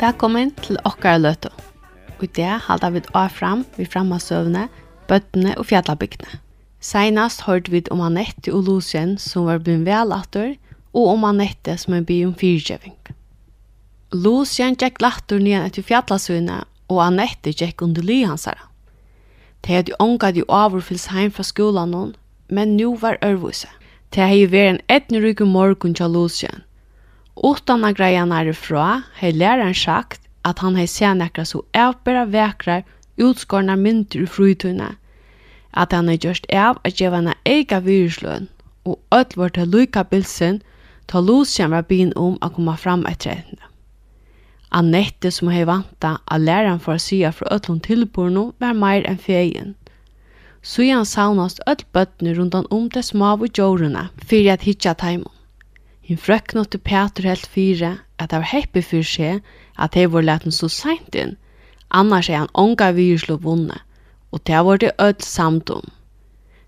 Velkommen til okkar løtu. I det halda vi avfram vi framasøvne, bøttene og fjallabygdene. Seinast hørt vi om Anette og Lucien som var blivin velatter, og om Anette som er by om fyrtjøving. Lucien gikk latter nyan etter fjallasøvne, og Anette gikk under lyhansara. Det hadde ångat i overfylls heim fra skolan, men nu var ørvuse. Det hadde vært en etnerykke morgun til Lucien, Utan att greja närifrån har läraren sagt att han har sett några så ävbara väkrar utskårna mynter i frutuna. Att han har gjort av att ge henne ega viruslön och öll vart till lycka bilsen ta Lucian var bin om att komma fram ett trädande. Annette som har vanta att läraren får sya från öllon tillborna var mer än fejen. Så han saunast öll bötner rundt om det smav och jorna for at hitja tajmon. Min frøkken til Peter helt fire at det var heppig for seg at de var leten så sent inn. Annars er han ånga virslo vunne, og det var det ødel samt om.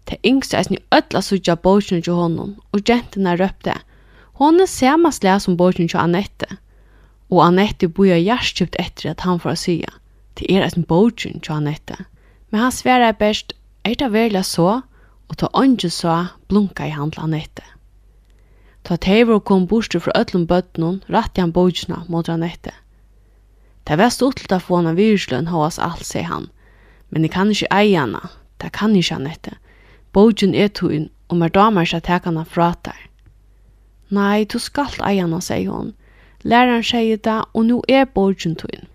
Det yngste er sin ødel av sutja borsen til honom, og jentene røpte. Hon er samast le som borsen til Annette. Og Annette boja hjertkjøpt etter at han får sya. Det er sin borsen til Annette. Men han sverar best, er det velja så, og ta ånden så blunka i handla Annette. Ta Teivor kom burstu fra öllum bøtnun, ratti han bojina mot han etter. Det var stort til å få hana virsløn hos alt, sier han. Men jeg kan ikke eie hana, Det kan ikke han etter. Er tuin, og mer damer skal teka hana fra der. Nei, du skal eie hana, sier hon. Læraren sier det, og nu er bogen tuin.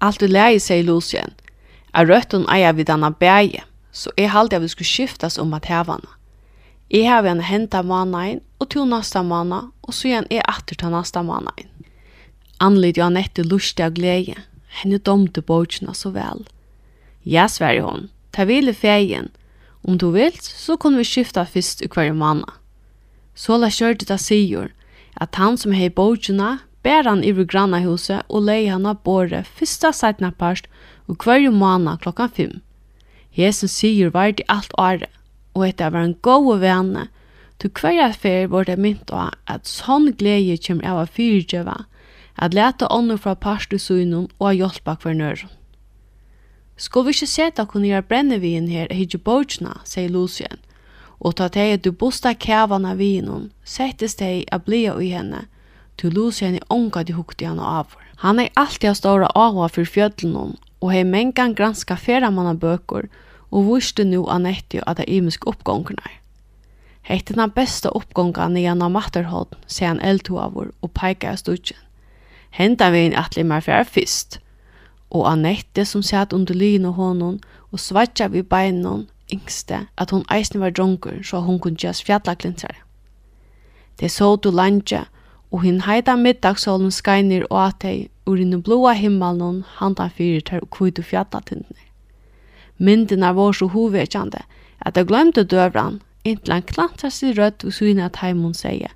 Alt du leie, sier Lucien. Er rødt hun eie vid hana bæge, så jeg halte jeg vi skulle skiftas om at hevene. Jeg har en henta måneden, og to neste måned, og så igjen er atter til neste måneden. Anlid jo Annette lustig av glede. Henne domte bøkene så vel. Ja, sverre hon, ta ville feien. Om du vil, så kunne vi skifta fyrst i hver måned. Så la kjørte det sier, at han som hei bøkene, bär han över grannahuset och leie han av båret första seitna parst och kvarje månad klockan fem. Jesus säger vart det allt året, og etter var en god vane, til hver fer var det mynt av at sånn glede kommer av å fyrtjøve, at lete ånden fra parstusunnen og å hjelpe hver Skal vi ikke se at hun gjør brennevien her i Hibbojna, sier Lucien, og ta til at du bosta kævan av vinen, settes deg a blia i henne, til Lucien er unga de hukte han av. Han er alltid av ståra avhå for fjødlen og har mengan granska feramanna bøker, og viste nu Anette at det imisk oppgångene. Hette den beste oppgången igjen av Matterholden, sier han eldtoavur og peker av studien. Henta vi inn atli mer fjær fyrst, og Anette som satt under lyn og honom og svartja vi beinon yngste at hon eisen var dronker så hon kunne gjøres fjallaklintrare. Det så du landje, og hinn heita middagssolen skeinir og atei ur innu blåa himmelen handan fyrir ter og kvidu fjallatindene. Myndina var så hovekjande at jeg glemte døvran, inntil han klantra seg rødt og syne at heimun sier.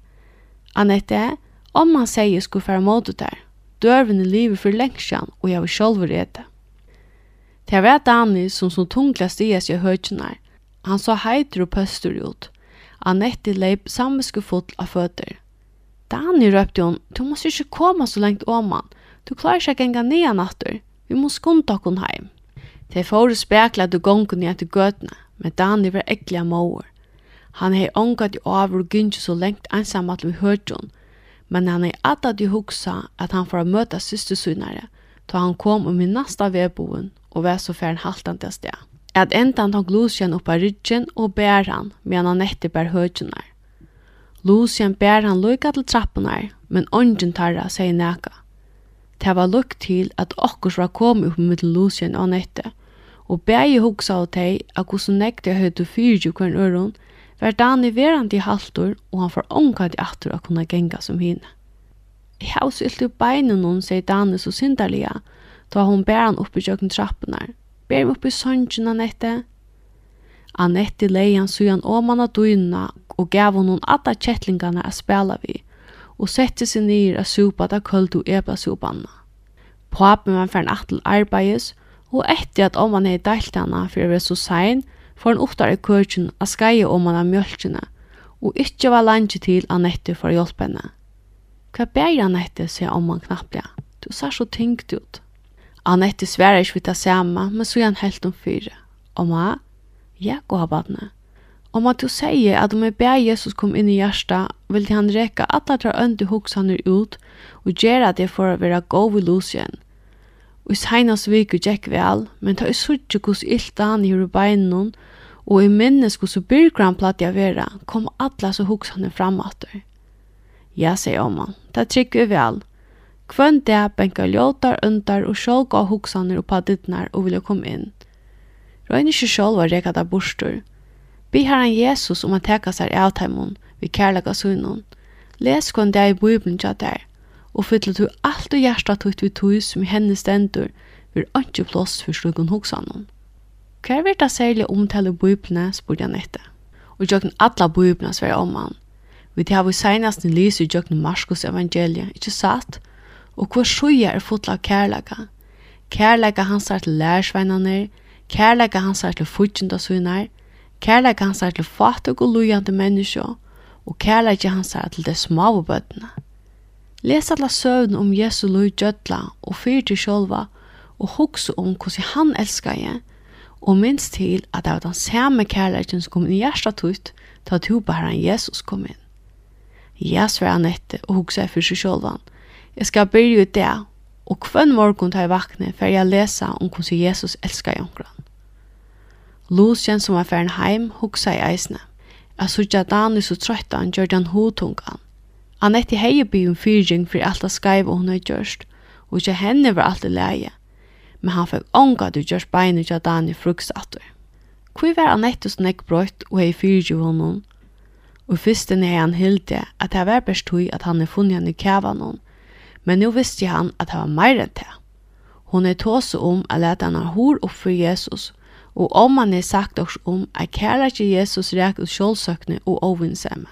Annette, om han sier skulle fære mot der, døvren i livet for lengsjan og jeg vil sjolv rete. Det var Dani som som tungla stias i høytjene, Han så heiter og pøster ut. Annette leip samviske fotl av føtter. Dani røpte hun, du må ikke komme så lengt om han. Du klarer ikke å genga ned natter. Vi må skunde okkon heim. Tei fóru spekla til gongen i etter gøtene, men Dani var ekliga mauer. Han hei ångat i avur gynnsi så lengt einsamat vi høytjon, men han hei atat i hugsa at han får møta systersynare, ta han kom om i nasta vedboen og var så færen haltan til sted. At endan tok Lucian upp rydgen og bær han, medan han etter bær høytjenar. Lucien bær han lukka til trappunar, men ongen tarra seg neka. Det var lukk til at okkurs var kommet upp med Lucien og Nette, og bægi hugsa av teg at hvordan nekte jeg høyde fyrtju kvarn øron, var Dani verandi i halvtor, og han får omkant i aftur at kunne genga som henne. Jeg har sylt upp beinen hon, sier Dani så syndalega, da hon bær han opp i jøkken trappunar. Bær han opp i Anette. Anette leie han sujan åman av døgna og gav hon hon alla kjettlingarna a spela vi, og sette seg ned av supa da køldu eba supanna. Papen var fern atel arbeides, og etter at om han hei deilt hana for å være så sein, får han oftar i køkjen a skai om han av mjölkjene, og ikkje var langi til Anette for å hjelpe henne. Hva ber Anette, sier omman knapplega. Du sær så tyngt ut. Anette sverar ikkje vitt det samme, men så er han helt om fyre. Omma, ja, gå av badne. Om at du sier at om jeg ber Jesus kom inn i hjertet, vil han räcka alla tar önd i ut og gjøre det för att være god vid lucien. Og i senest vik og gikk vel, men ta i suttje hos ilt han i beinon, og i minnes hos byrgran platt jeg være, kom alle så huksanen fram. Ja, sier om han. Det trykker vi vel. Kvønn det benka ljótar, undar og sjálf gav huksaner og padidnar og vilja komme inn. Røyne ikke sjálf var reka da bostur, Bi herren Jesus om han teka seg av teimon, vi kærlega sunnum. Les kon deg i Bibelen tja der, og fylla du alt og hjärsta tutt vi tui som i henne stendur, vir ikke plås for slugun hoksanon. Hva er det særlig omtale Bibelene, spurte han etter. Og jøkken alla Bibelene sver om han. Vi tar vi senast en lys i jøkken Marskos evangeliet, ikkje satt? Og hva sjuja er fotla av kærlega? Kærlega hans er til lærsveinane, kærlega hans er til fudgjenda Kærleik hans er til fattig og lujande menneskje, og kærleik hans er til det smave bøttene. Les alla søvn om Jesu lui gjødla og fyr til sjølva, og hugsa om hvordan han elskar jeg, og minst til at det var den samme kærleikken som kom inn i hjertet tutt, da at bare han Jesus kom inn. Jeg sver han etter og hugsa for seg sjolvan. Jeg skal byrja ut det, og hvem morgen tar jeg vakne for jeg lesa om hvordan Jesus elskar jeg Lucien som var færen heim hugsa i eisne. Jeg sutja Dani så trøytta han gjør den hotungan. Annette hei by om fyrring for alt det skreiv hun har gjørst, og ikke henne var alt i leie. Men han fikk ånga du gjørst beinet til Dani frukst. Hvor var Annette som ikke brøyt og hei fyrring honom? Og først hei han hilde at det var best tog at han er funnet han i kævanon, men nu visste han at det var meir enn det. Hun er tåse om at leta han har hår opp for Jesus, og omman er sagt oss om at kærleik Jesus rek ut sjålsøkne og ovinsemme.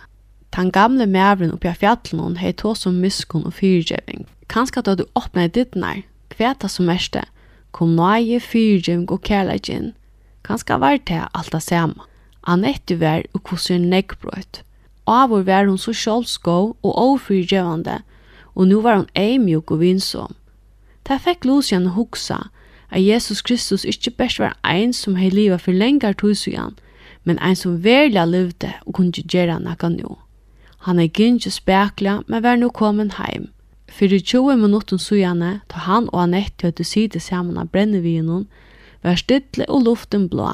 Tan gamle mævren oppi av fjallnån hei tå som miskun og fyrgjeving. Kanska da du åpna i dittnar, kveta som verste, kom nøye fyrgjeving og kærleikin. Kanska var det alt det samme. Annette var og kosser neggbrøt. Av og var hun så sjålskå og overfyrgjevande, og nu var hun eimjuk og vinsom. Ta fekk Lucian hugsa, at Jesus Kristus ikkje best var ein som hei liva for lengar tusujan, men ein som verla levde og kunne gjera nakka nu. Han er gynnsi spekla, men var nu komin heim. Fyrir 20 minutter sujane, ta han og Annette høyde sida saman av brennevinen, var stille og luften blå.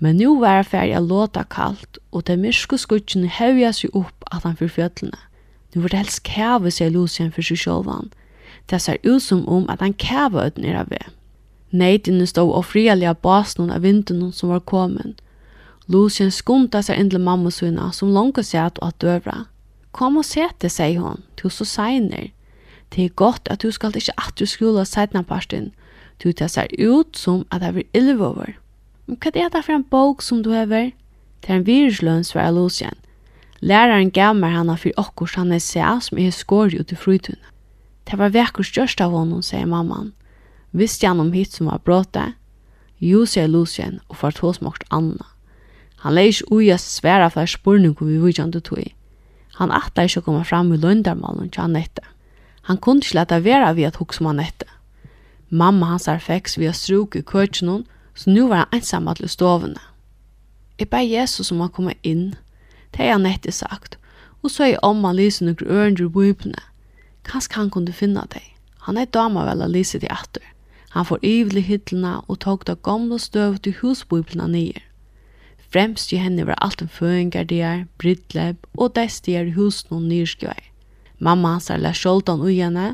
Men nu var det ferdig å låta kaldt, og det myrske skutsjene hevja seg opp at han fyrir fjøtlene. Nu var det helst kæve seg Lucien for seg sjålvan. Det ser ut som om at han kæve ut nere ved. Neidene stod og frialiga basen av vinden som var kommet. Lucien skunda seg inn til mamma sina, som langt sett og at døvra. Kom og sete, sier hon, til så seiner. Det er godt at du skal ikke at du skola seitna parten. Du tar seg ut som at jeg vil over. Men hva er det for en bok som du hever? Det er en virusløn, svarer Lucien. Læreren gav meg henne for akkurat han er seg som er skåret ut i frytunnet. Det var vekkert størst av honom, sier mammaen. Visste han om hit som var bråte? Jo, sier lusjen og fart hos mokt Anna. Han leis uja sværa for spurning vi vujjande tog. Han atta ikkje å komme fram i løndarmalen til Annette. Han kunne ikke leta vera vi at hukse om Annette. Mamma hans er feks via struk i køtjenon, så nu var han ensam til stovene. Jeg bare Jesus om han koma inn. Det har Annette sagt, og så er omma lysen og grønner i bøybene. Kanskje han kunne finne deg. Han er dama vel å lyse til atter. Han får yvlig hyllene og tog det gamle støv til husbøyblene nye. Fremst i henne var alt en føringardier, brytleb og destier i husen og nyrskjøy. Mamma hans er lært skjoldan ui henne,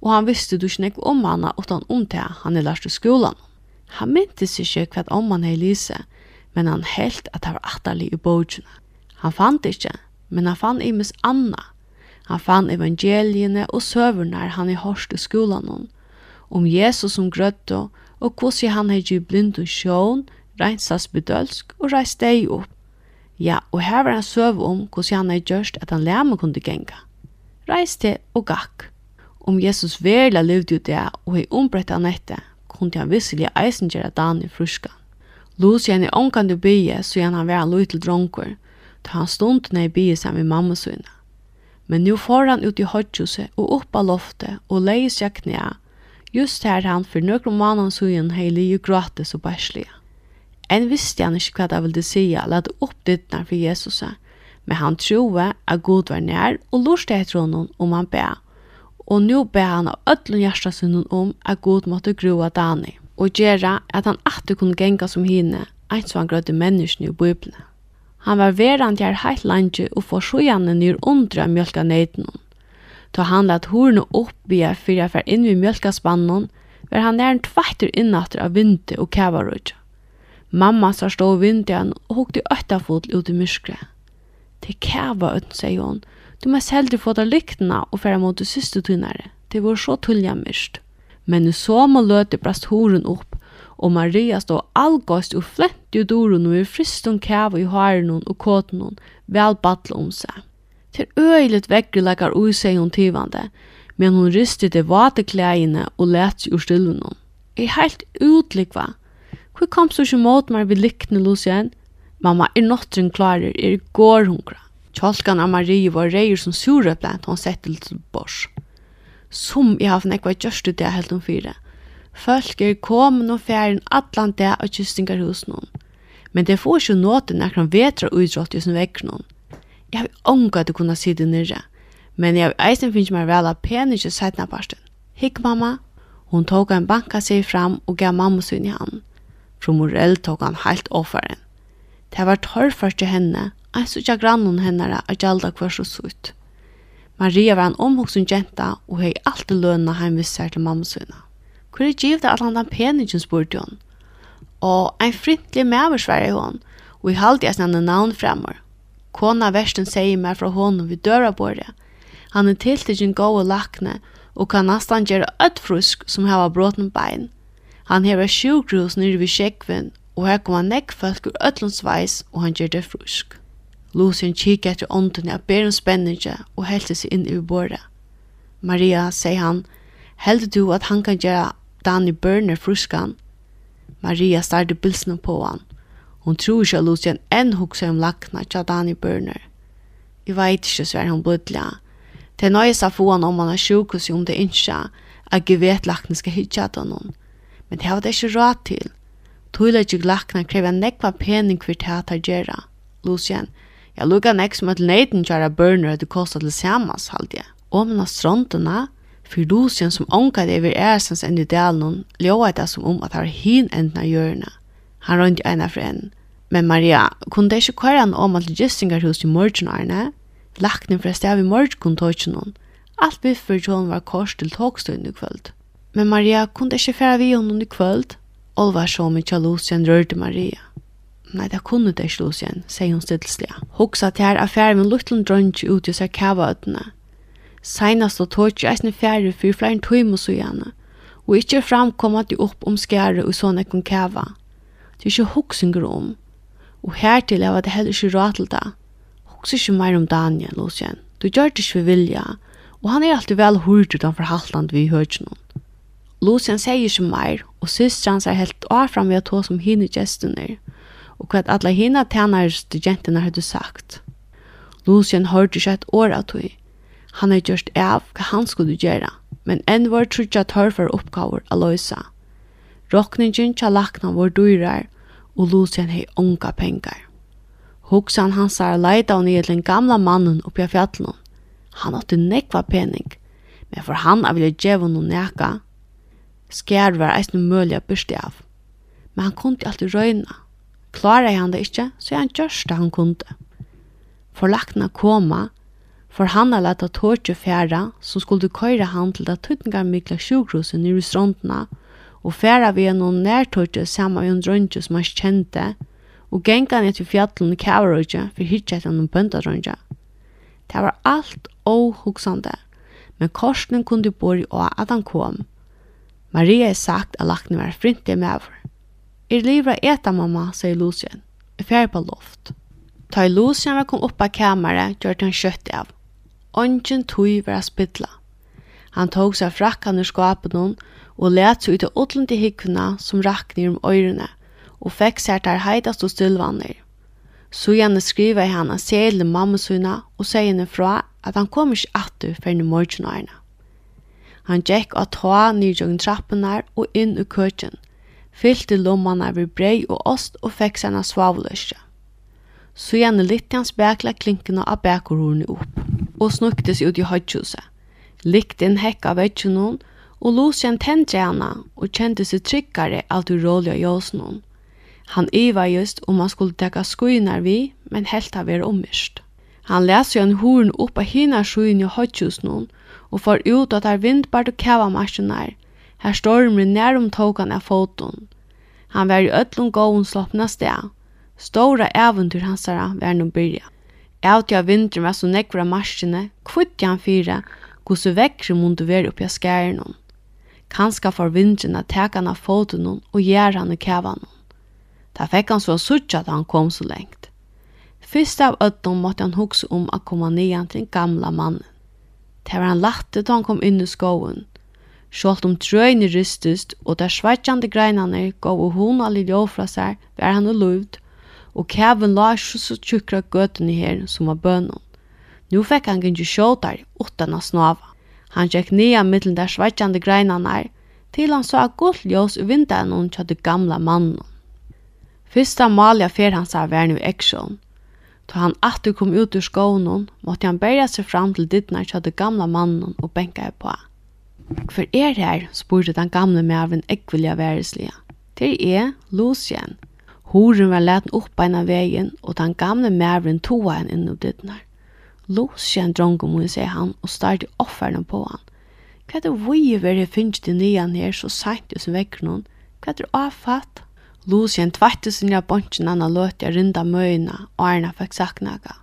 og han visste du ikke om henne utan om til han er lært i skolan. Han myntes ikke hva om han er lise, men han helt at han var atterlig i bøyblene. Han fant ikke, men han fann imes Anna. Han fann evangeliene og søverne han i hørst i skolan henne, om Jesus som grøtte, og hvordan han har gitt blind og sjån, reinsas bedølsk og reist deg opp. Ja, og her var han søv om hvordan han har gjort at han lærme kunne genga. Reist til og gakk. Om Jesus verla levde ut det og hei ombrett han etter, kunne han visselig eisen gjøre dagen i fruskan. Lås igjen i ångan du bygge, så gjerne han var en løytel dronker, da han stod når når bygge seg med mamma sønne. Men nu får han ut i hodgjuse og opp av loftet og leie seg knæ Just her han for nøkron mannen sugen heili jo gratis og bærslige. En visste han ikke hva det ville si la lade opp dittene for Jesus, men han troe at god var nær og lorste etter honom om han bæ. Og nå bæ han av ødlen hjertasunnen om at god måtte groa Dani, og gjøre at han alltid kunne genga som hine, ein som han grødde menneskene i Bibelen. Han var verand her heilt landet og forsøgjende nyr undra mjölka neidnum. Ta han lat horna upp via fyra för in vid mjölkaspannon var han där en tvättur innatter av vinter och kavarut. Mamma sa stå vintern og hukte ötta fot ut i myskre. Det kæva ut, sier hon. Du må hellre få ta lyktena og färra mot systertunnare. Det var så tulliga myrst. Men nu så må løte brast horen opp, og Maria stod allgåst og flett i doren og i fristun kæva i haren og kåten vel battle om seg til øyligt vekkri lekkar ui, seg hun tivande, men hun rister det vate klæene og lets ur stilvene. Jeg er helt utlikva. Hvor kom så ikke mot meg vi likne, Lucien? Mamma, er nottren klarer, er går hungra. Kjolkan av Marie var reier som sura blant hon sett til bors. Som jeg har nekva gjørst det helt om fire. Folk er komin og færen atlan det av kystingar hos noen. Men det får ikke nåten nekran vetra utrått i sin vekkron. Jeg har ånga at du kunne si det nyrre. Men jeg har eisen finnes meg vel av penisje sætna parsten. Hikk mamma. Hun tog en banka seg fram og gav mamma sin i hand. Fru Morell tog han helt offeren. Det var torrførst til henne, jeg så ikke grannen henne at gjalda kvars og sutt. Maria var en omhoksen jenta og hei alltid lønna heim visser til mamma sinna. Hvor er givet at han den peningen spurte hun? Og en frintlig meversverre hon, og i halde jeg sinne navn fremmer. Kona versten sier meg fra hånden vid døra bordet. Han er tiltidig gode lakne og kan nesten gjøre ödd frusk som hava bråten bein. Han hever sjukrus nere vid sjekven og her kommer nekk folk ur ödlunds veis og han gjør det frusk. Lucien kikker etter ånden av ber spenninge og helte seg inn i bordet. Maria, sier han, heldur du at han kan gjøre Danny Burner fruskan? Maria starter bilsen på han Hon tror ikke at Lucien enn hukser om lakna tja Dani Børner. Jeg vet ikke sver hun blødla. Det er nøye seg få han om han er sjukhus om det ikke, at jeg vet lakna skal hitja at noen. Men det har det ikke råd til. Tøyla ikke lakna krever nekva pening hver teater gjerra. Lucien, jeg lukka nek som at leiden tjara Børner at du kostar til samans, halde jeg. Om han strontena, for Lucien som ångar over æresens enn i delen, ljóa det som om at han har hin enden av hjørnet. Han røyndi eina for enn. Men Maria, kunne det ikke kvære han om at gistingarhus i morgen, Arne? Lakten fra stedet i morgen kunne ta ikke noen. Alt biffer til hun var kors til tåkstøyden i kvöld. Men Maria kunne det ikke fære vi henne i kvöld. Olva så mye mykje Lucien rørte Maria. Nei, det kunne det ikke, Lucien, sier hun stillslige. Hoksa til her affæren med luttlen drønge ut i seg kavaøtene. Seinast og tog ikke eisne fære for flere tøymer så gjerne, og ikke framkommet de opp om skjære og sånne kun kava. Det er ikke hoksinger om. Og hertil er det heller ikke råd til det. Hoks ikke mer om Daniel, Lucien. Du gjør det ikke ved vilja. Og han er alltid vel hurtig utanfor halvland vi hører ikke noen. Lucien sier ikke mer, og systeren er helt avfram ved å ta som hinne gestene, og hva alle hinne tjeneste jentene hadde sagt. Lucien hørte ikke et år av tog. Han har gjort av hva han skulle gjøre, men enn var trutja tørr for oppgaver å løse. Råkningen til lakna var dyrer, og Lucien hei onga pengar. Hugsan hans er leita hon i den gamla mannen oppi av fjallnum. Han åtte nekva pening, men for han er vilja djeva noen neka, skjær var eisne mulig av byrsti av. Men han kunde alltid røyna. Klara han det ikkje, så han gjørst det han kunde. For lakna koma, for han har leta tårtje færa, som skulle køyra han til det tøytningar mykla sjukrosen i strondna, og og færa vi noen nærtøyde sammen med en drønge som han kjente, og genga ned til fjallen i Kavarøyde for hitje etter noen bøndadrønge. Det var alt åhugsande, men korsen kunne bo i å at han kom. Maria er sagt at lakne var frintig med over. Er livet eta, mamma, sier Lucien. Jeg færa på loft. Ta i Lucien var kom opp av kameret, gjør han kjøtt av. Ongen tog var spidla. Han tog seg frakkan ur skapet noen, og let seg ut av åtlundi hikkuna som rakner om øyrene, og fekk seg der heidast og stillvanner. Så gjerne skriver jeg henne mamma mammasuna og sier henne fra at han kom ikke atter for i morgenårene. Han gikk av ta nyrjøgn trappene og inn i køkken, fyllte lommene ved brei og ost og fikk seg henne svavløsje. Så gjerne litt hans bækla klinkene av bækorhorene opp, og snuktes ut i høythuset. Likt inn hekk av vetsjonen, og Lucien tendte henne og kjente seg tryggere av det rålig av jøsene. Han iva just om han skulle dekka skuinar vi, men helt av er omyrst. Han leser jo en horen opp av hina skuen i høytjusen og får ut at det er vindbart og kævamarsjonar. Her stormen nær om togan av foton. Han var i ötlun gåen sloppna sted. Stora äventyr hansara var nu byrja. Ävtja av vintern var så nekvra marskene, kvittja han fyra, gos vekkre mundu veri oppi av skærenom. Kanska for vindren at teka han av foten og gjer han i kævan. Da fikk han så suttja at han kom så lengt. Fyrst av ødden måtte han hugsa om at komme nian til den gamla mannen. Det var han latte da han kom inn i skoven. Sjålt om trøyne rystest, og der svartjande greinane gav og hona lille fra seg, var han og lovd, og kæven la ikke så tjukra gøten i her som var bønnen. Nå fikk han ikke sjåtar utan å snava. Han gekk nia mittlen der sveitjande greinanar, til han så godt ljós i vindanen tja du gamla mannen. Fyrsta malja fer hans av vernu action. Ta han attu kom ut ur skånen, måtte han bæra seg fram til dittna tja det gamla mannen og benka på. Hver er her, spurte den gamle mæven ekvilja væreslige. Til er Lucien. Horen var leten opp beina vegin, og den gamle mæven toa henne inn i dittnar. Lås kjenn drongen mun, sier han, og starte offerne på han. Hva er det vi veri finnst til nyan her så sent som vekker noen? Hva er det avfatt? Lås kjenn sin ja bonsen anna løtja rinda møyna, og Arna fikk saknaga.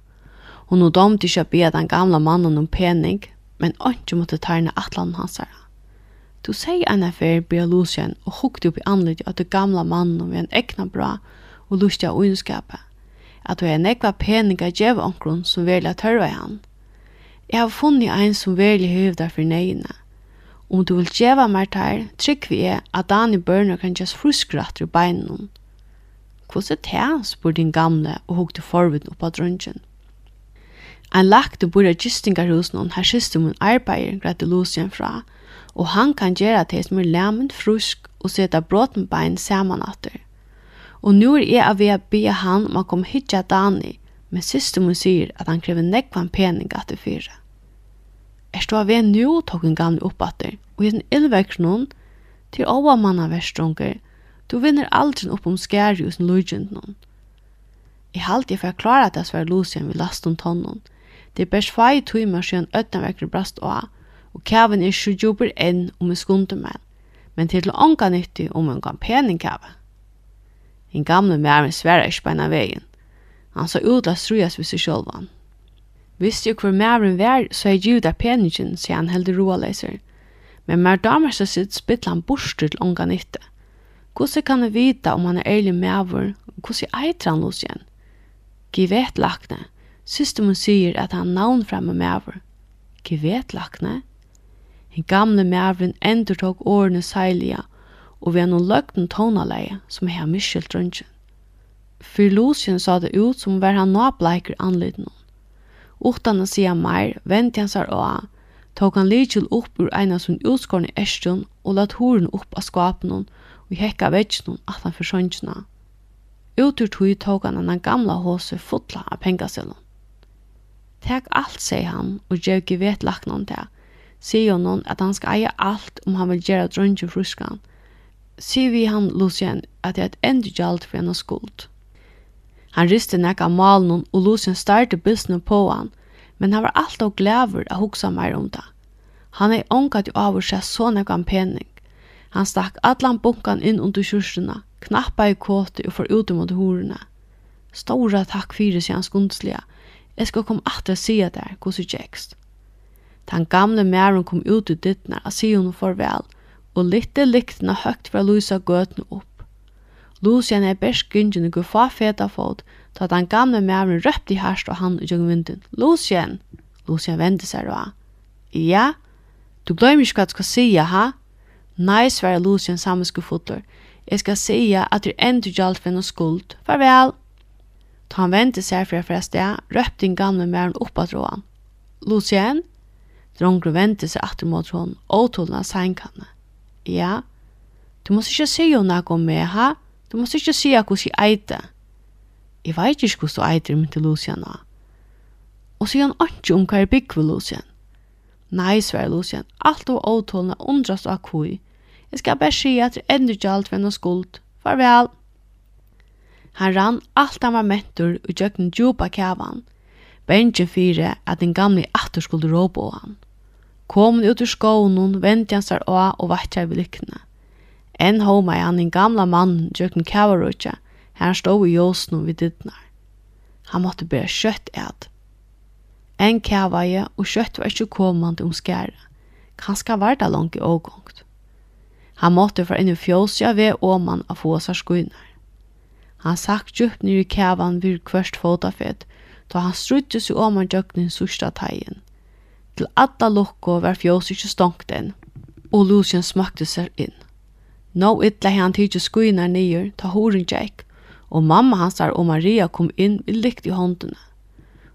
Hun og domte ikke å be den gamla mannen om pening, men ikke måtte tarne atlan hansara. Du sier en affær bia Lucien og hukte opp i anledning at det gamla mannen ved en ekna bra og lustig av unnskapet at du er nekva peninga djev onkron som velja tørva i han. Jeg har funnet ein som velja høvda for neina. Om du vil djeva mer tær, trykk vi er at Dani Børner kan gjøres fruskratt i beinene. Hvordan er det, spør din gamle og hukte forvitt opp av drøntjen. Ein lagt og bor i gistingarhusen her siste hun arbeider gratilusien fra, og han kan gjøre det som er lemen frusk og sette bråten bein saman atter. Og nu er jeg av å be han om å komme hit til Dani, men siste min sier at han krever nekvann pening at det fyra. Er stå av en nu tok en gamle oppatter, og i den illvekst noen, til åa manna verstrunger, du vinner aldri opp om skæri hos lujent noen. Jeg halte jeg for å klare at jeg svar Lucian vi last om tonnen. Det er bærs fai timer siden øtnavekre brast åa, og kæven er sju jobber enn om jeg skunder meg, men til ånga nyttig om en gamle pening kæven. En gamle mæren sværa ikke beina veien. Han sa ut la strujas vid seg sjolvan. Visst jo hvor mæren vær, så er givet av penningen, sier han heldig roaleser. Men mær damer seg sitt spittla han borster til unga nytte. Hvordan kan jeg vita om han er ærlig mæver, og hvordan eiter han hos igjen? Givet lakne. Systemen sier at han navn fremme mæver. Givet lakne. En gamle mæveren endur tog årene seilige, og og vi har noen løgten tonaleie som har miskyldt røntgen. For Lucien sa det ut som var han nåbleiker anliten hon. Utan å sige mer, vent han seg å, tok han Lidkjell opp ur en som utskårne æstjon og lat horen opp av skapen og hekka vetsjen hon at han forsøntjena. Utur tog tok han den gamla hose fotla av pengaselen. Tek alt, sier han, og gjør ikke vet lagt noen til. Sier noen at han skal eie alt om han vil gjøre drønge fruskan, sier vi han Lucien at det er et endelig gjald for henne skuld. Han riste nekka malen og Lucien starte bilsene på han, men han var alt og glæver å huksa meir om det. Han er ångat jo av å se så nekka en pening. Han stakk allan bunkan inn under kjursene, knappa i kåte og for ut mot horene. Stora takk fyrir seg hans gundslige. Jeg skal komme at jeg sier der, hos i kjekst. Den gamle mæren kom ut i dittene og sier hun farvel, og og litte lyktene høgt fra Luisa gøtene opp. Lucian er best gynnsen og guffa feta fot, da den gamle mæren røpte i herst og han i gjennom vinden. Lucian! Lucian vendte seg da. Ja? Du glemmer ikke hva du skal si, ha? Nei, sverre Lucian sammenskuffotler. Jeg skal si at du ender gjaldt for noe skuld. Farvel! Ta han vente seg fra fra sted, røpte den gamle mæren opp av tråden. Lucien? Drongren vente seg atter mot hon, åtolna tålende ja. Du måste inte säga något om mig, ha? Du måste inte säga hur jag äter. Jeg veit ikkje hvordan du eitir min til Lucian nå. Og sier han ikke om hva er bygg for Lucian. Nei, sver Lucian, alt og åtålene undrast av kui. Jeg skal bare si at det ender ikke alt ved noen skuld. Farvel! Han rann alt han var mettur og gjøkken djupa kjavan. Benjen fire at den gamle atter skulle råpe av han. Kom ut ur skånen, vendte han seg av og vattja ved lykkene. En homa er han en gamla mann, gjøkken kavarutja, her stod i jåsen vid dittnar. Han måtte bæra kjøtt et. En kavaje og kjøtt var ikke komande om skæra. Kanskje var det langt i ågångt. Han måtte fra inn i fjåsja ved åman av fåsar skuinar. Han sagt djupt nir i kavan vid kvørst fotafet, da han struttet seg åman gjøkken i sørsta teien. Til alla lukko var fjós ikkje stongt inn, og Lucien smakte seg inn. Nå ytla han tidsi skuinar nyer, ta horen tjekk, og mamma hans og Maria kom inn i lykt i håndene.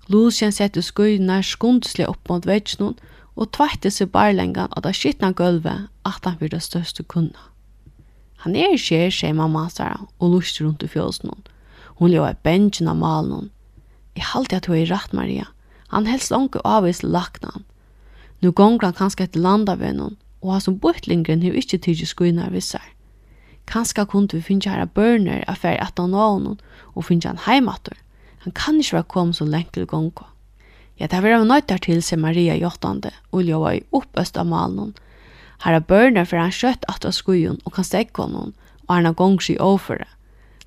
Lucien sette skuinar skundslig opp mot vetsnån, og tveitte seg barlengan av det skittna gulvet at han fyrir det største kunna. Han er skjer, sier mamma hans og lust rundt i fjåsen hon. Hun lever i bensjen av malen hon. Jeg halte at hun er rett, Maria. Han helst langt avvis lakna han. Nu gongra han kanskje etter landavennen, og han som bortlingren hev ikkje tydje skuinar vissar. Kanska kunde vi finne herra børner affær at han av og finne han heimator. Han kan ikkje være kom så lengt til gonga. Ja, det var av nøytar til sier Maria Jottande, og ljøva i oppøst av malen. Herra børner for han skjøtt at av skuion, og kan stekke honom, og han har gongs i overføre.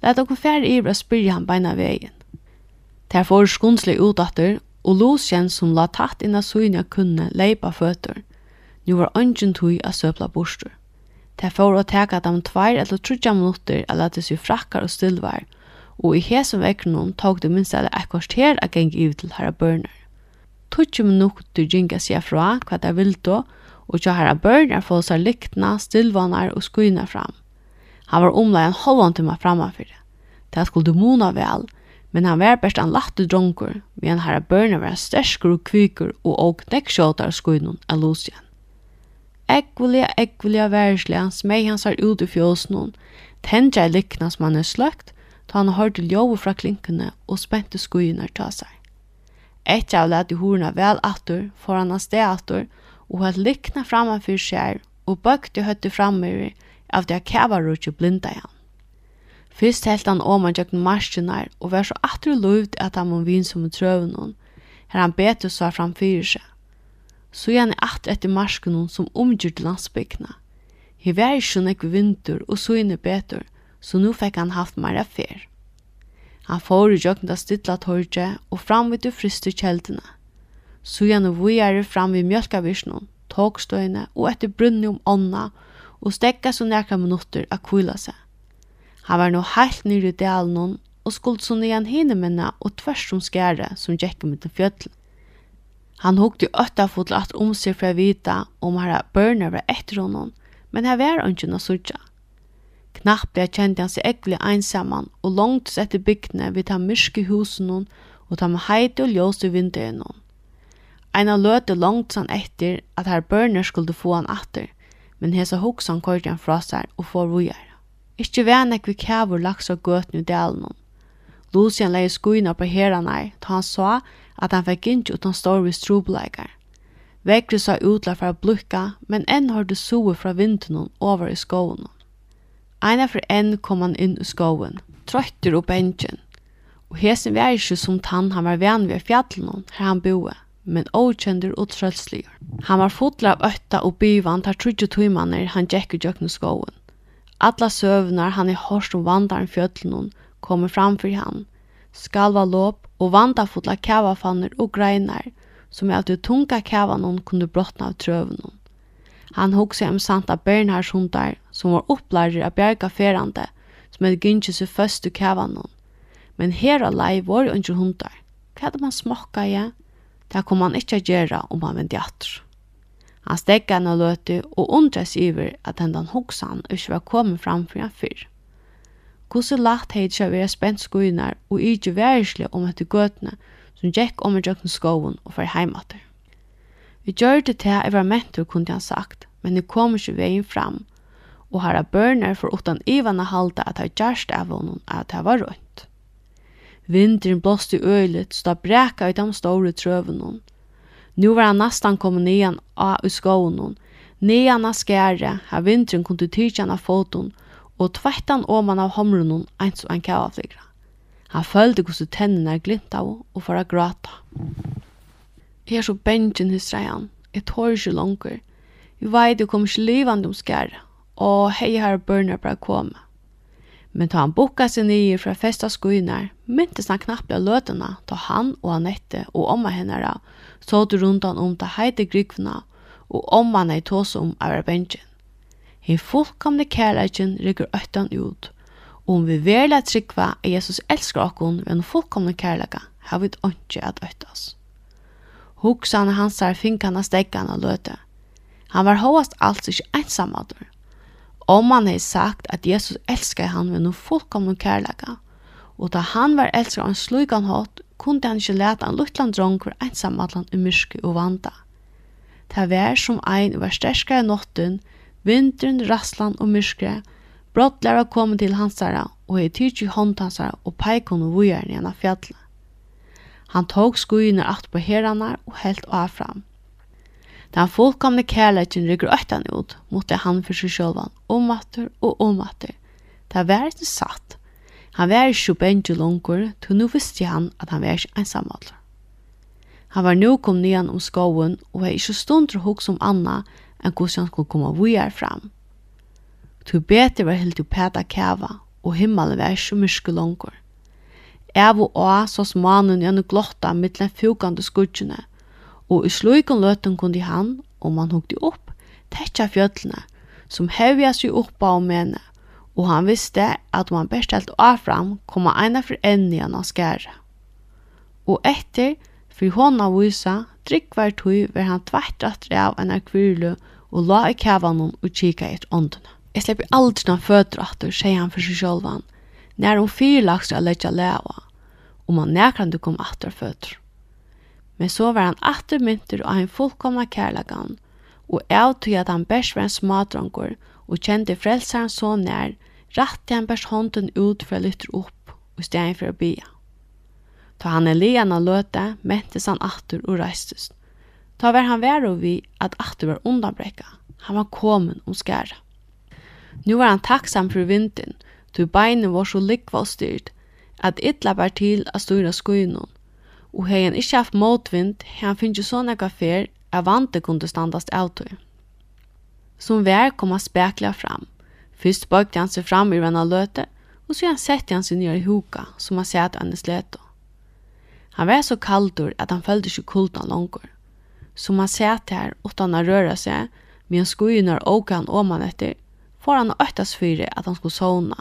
Læt okkur færre ivra spyrja han beina vegin. Tær får skundsle utatter og Lucien som la tatt inna syne kunne leipa føtter. Nu var ønsken tog av søpla borster. Det får å teka dem tvær eller trutja minutter eller til seg frakkar og stillvær, og i hesen vekkenen tog det minst eller ekkert her a geng iv til herra børner. Tutsi minutter ginga seg fra hva det vil då, og tja herra børner få seg lyktna, stillvanar og skuina fram. Han var omlai en halvan timma framma. Det skulle mona vel, men han var best en latte dronkur, men herra børna var sterskur og kvikur og og nekkskjåtar skuinun av Lucian. Ekvelia, ekvelia værslega, smeg han har ut i fjåsnun, tendja i likna som han er sløkt, ta han hørte ljove fra klinkene og spente skuinar ta seg. Etter av lette horna vel attur, foran hans sted attur, og hatt likna framan fyrir seg, og bøkte høtte framme av det kævarutje blinda igjen. Fyrst helt han om han gjøkken marsjenar og var så atru lovd at han må vin som trøven hon, her han betur svar framfyrir seg. Så gjerne at etter marsken hon som omgjør til landsbygdene. Her var ikke nek vinter og så inne betur, så nu fikk han haft meira fer. Han får i gjøkken da stidla torget og fram vid du friste kjeldene. Så gjerne vujere fram vid mjölkavisjonen, togstøyne og etter brunni om ånda og stekka så nekra minutter a kvila seg. Han var nå heilt nyr i dalen og skuld som igjen hene minna og tvers som skære som gikk med til fjötl. Han hukte åtta fotl at om seg fra vita om her børner var etter honom, men her var han ikke noe sutja. Knappt ble kjent han seg ekkelig einsamman og langt etter bygdene vid ta myrske husen hon og ta med heite og ljøs i vinteren hon. Eina løte langt sann etter at her børner skulle få han atter, men hesa hoksan kørte han fra seg og får vujar. Ikki vænek vi kævur laks og gøtn i delen. Lucian leie skuina på heranar, ta han sa at han fikk ikke utan stor vi strobleikar. Vekri sa utla fra blukka, men enn har du soe fra vindunnen over i skoven. Eina for enn kom han inn i skoen, trøytter opp bensjen. Og hesen var ikke som tann han var venn ved fjallene her han boe, men åkjender og trølsligur. Han var fotla av øtta og byvann tar trudje tøymanner han gikk i jøkken skoen. Alla søvnar han er hårst om vandaren fjöllnun kommer framför han. Skalva låp og vandafulla kavafanner og greinar, som er at du tunga kavanon kunde brottna av trøvnun. Han hugsa om Santa Bernhards hundar som var opplærer av bjerga ferande, som hadde gynnsi seg først i kavanon. Men her alai var jo hundar. Hva hadde man smakka i? Ja? Det kom man ikkje a om man vendi atter. Han stegga henne og løte og undres iver at hendan hoksan ikke var kommet fram for han fyrr. Hvordan lagt heit seg være spent skuinar og ikke værisle om etter gøtene som gikk om i jøkken skoven og fer heimater. Vi gjør det til jeg var mentor, kunne han sagt, men det kom ikke veien fram, og herra børner for utan ivan halda at jeg gjerst av honom at jeg var rundt. Vinteren blåste i øylet, så da breka i de store trøvene, Nu var han nästan kommit nian av i skånen. Nian av skäre, har vintern kunde tydjan av foton og tvættan oman av homrunnen eins og en kavafligra. Han følte hvordan tennene glimt av og for å gråta. Jeg er så bengen hos han. Jeg tår ikke langer. Jeg vet jeg kommer ikke livande om skære, og hei her børnene bare komme. Men ta han boka seg nye fra festa skuiner, myntes han knappe av løtene, ta han og Anette og omma henne av, så du rundan om ta heite grikvna, og om man ei tås om av benjen. Hei fullkomne kærleikin rykker øttan ut, og om vi verla trykva at Jesus elsker okkon ved en fullkomne kærleika, har vi ikke at øttas. Hoksane hans er finkan av stekkan løte. Han var hovast alls ikke ensamadur. Om han har sagt at Jesus elskar han ved noen fullkomne kærleika, og da han var elsker av en slugan hatt, kunde han ikke lete en luttland dronker ensamallan i myrke og vanda. Det var som ein var sterskare notten, vinteren, rasslan og myrke, brottlæra kom til hansara og hei tydsi håndtansara og peikon og vujaren i hana. Han tok skuene at på heranar og helt av fram. Den fullkomne kærleikin rykker øttan ut, måtte han for seg sjølvan, omatter og omatter. Det var ikke satt, Han var ikke benge langer, til nå visste han at han var ikke ensamallur. Han var nå kom nyan om skoven, og var ikke stund til hos om Anna, enn hvordan han skulle komme vujar fram. Til bete var helt til pæta kæva, og himmelen var ikke myrske langer. Ev og å, så smanen gjennom glotta mittlen fjukande skudgjene, og i slukken løten kunne han, om han hukte opp, tetja fjøtlene, som hevja seg oppa om mene, og han visste at om han bestelt avfram, kom han ena for enn i han av skære. Og etter, for hånda vysa, drikk var tog, var han tvert at av en akvirlu og la i kavanon og kika i et åndene. Jeg slipper aldri noen føtter atter, sier han for seg sjølvan, når hun fyrlagt å letja leva, og man nekran du kom atter føtter. Men så var han atter mynter og en fullkomna kærlagan, og av tog at han best var en smadrangur, og kjente frelsaren så nær, rætti han bæst hånden ut for å lytte opp og steg for å bia. Ta han en lian av løte, mentes han atter og reistes. Ta var han vær og vi at atter var undanbrekka. Han var komen om skæra. Nu var han takksam for vinden, då beinen var så likva og styrt, at ytla var til at styra skuinon. Og hei han ikkje haft motvind, hei han finnst jo sånne kaffer, fer, at vante kunde standast av tog. Som vær kom han spekla fram, Fyrst bøgde han seg fram i en løte, og så han sette han seg nere i hoka, som han sett av hennes. Han var så kaldur at han følte ikke kultan langur. Som han sett her, utan å røra seg, men han skulle når åka han åman etter, får han øktas fyre at han skulle sovna.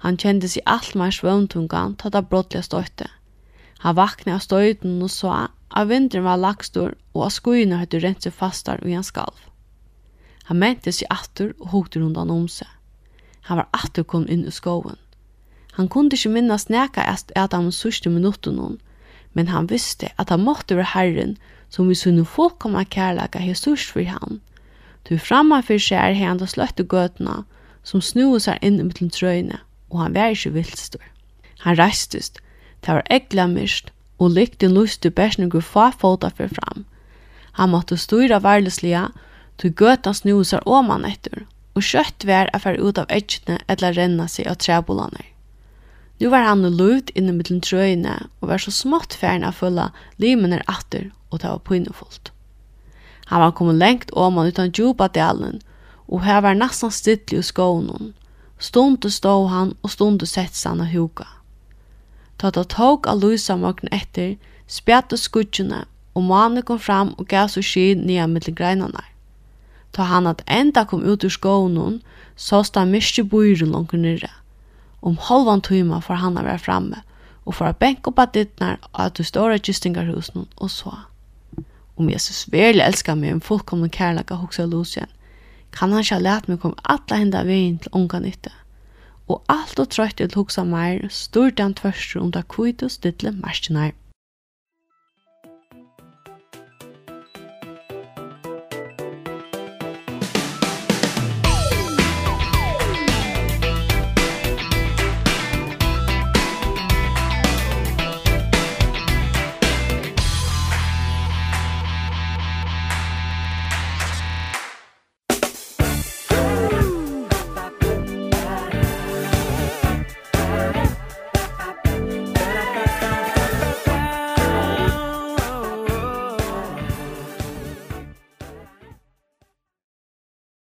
Han kjente seg alt mer svøvntungan tatt av brottliga støyte. Han vakna av støyten og sa at vinteren var lagstor og at skujene høyde rent seg fastar og han skalv. Han mente seg atter og hokte rundan om seg. Han var atter kom inn i skoven. Han kunde ikke minnas neka at Adam sørste minutten noen, men han visste at han måtte være Herren som vi sunne fullkomna kærlega hei sørst for han. Du framma for seg er hei da sløtte gøtene som snue seg inn i mittel trøyne, og han var ikke vildstor. Han reistest, det var egla mist, og lykte lusti bæsningu fa fota for fram. Han måtte styra varlislega, og tog gøtan snusar åman etter, og kjøtt vær er fer ut av etkene eller renna seg av trebolaner. Nu var han og luvd inne mittlen trøyne, og var så smått færen av fulla limener atter, og det var pinnefullt. Han var kommet lengt åman utan djupa delen, og her var nesten stittlig i skånen. Stundu stå han, og stunde sets han av huka. Ta ta tåg av lusa morgen etter, spjatte skudgjene, og mannen kom fram og gav så skyn nye mittlen greinene. Ta han at enda kom ut ur skånen, så sta mykje bøyre langt nere. Om halvan tøyma får han å være framme, og får å benke opp at dittnar at du står i kystingarhusen og så. Om Jesus virkelig elskar meg en fullkomne kærlega hoksa Lucien, kan han ikke ha lært meg kom alle henda veien til unga nytte. Og alt og trøyt til hoksa meir, stort han tvørst om det kvitt og stille merskinar.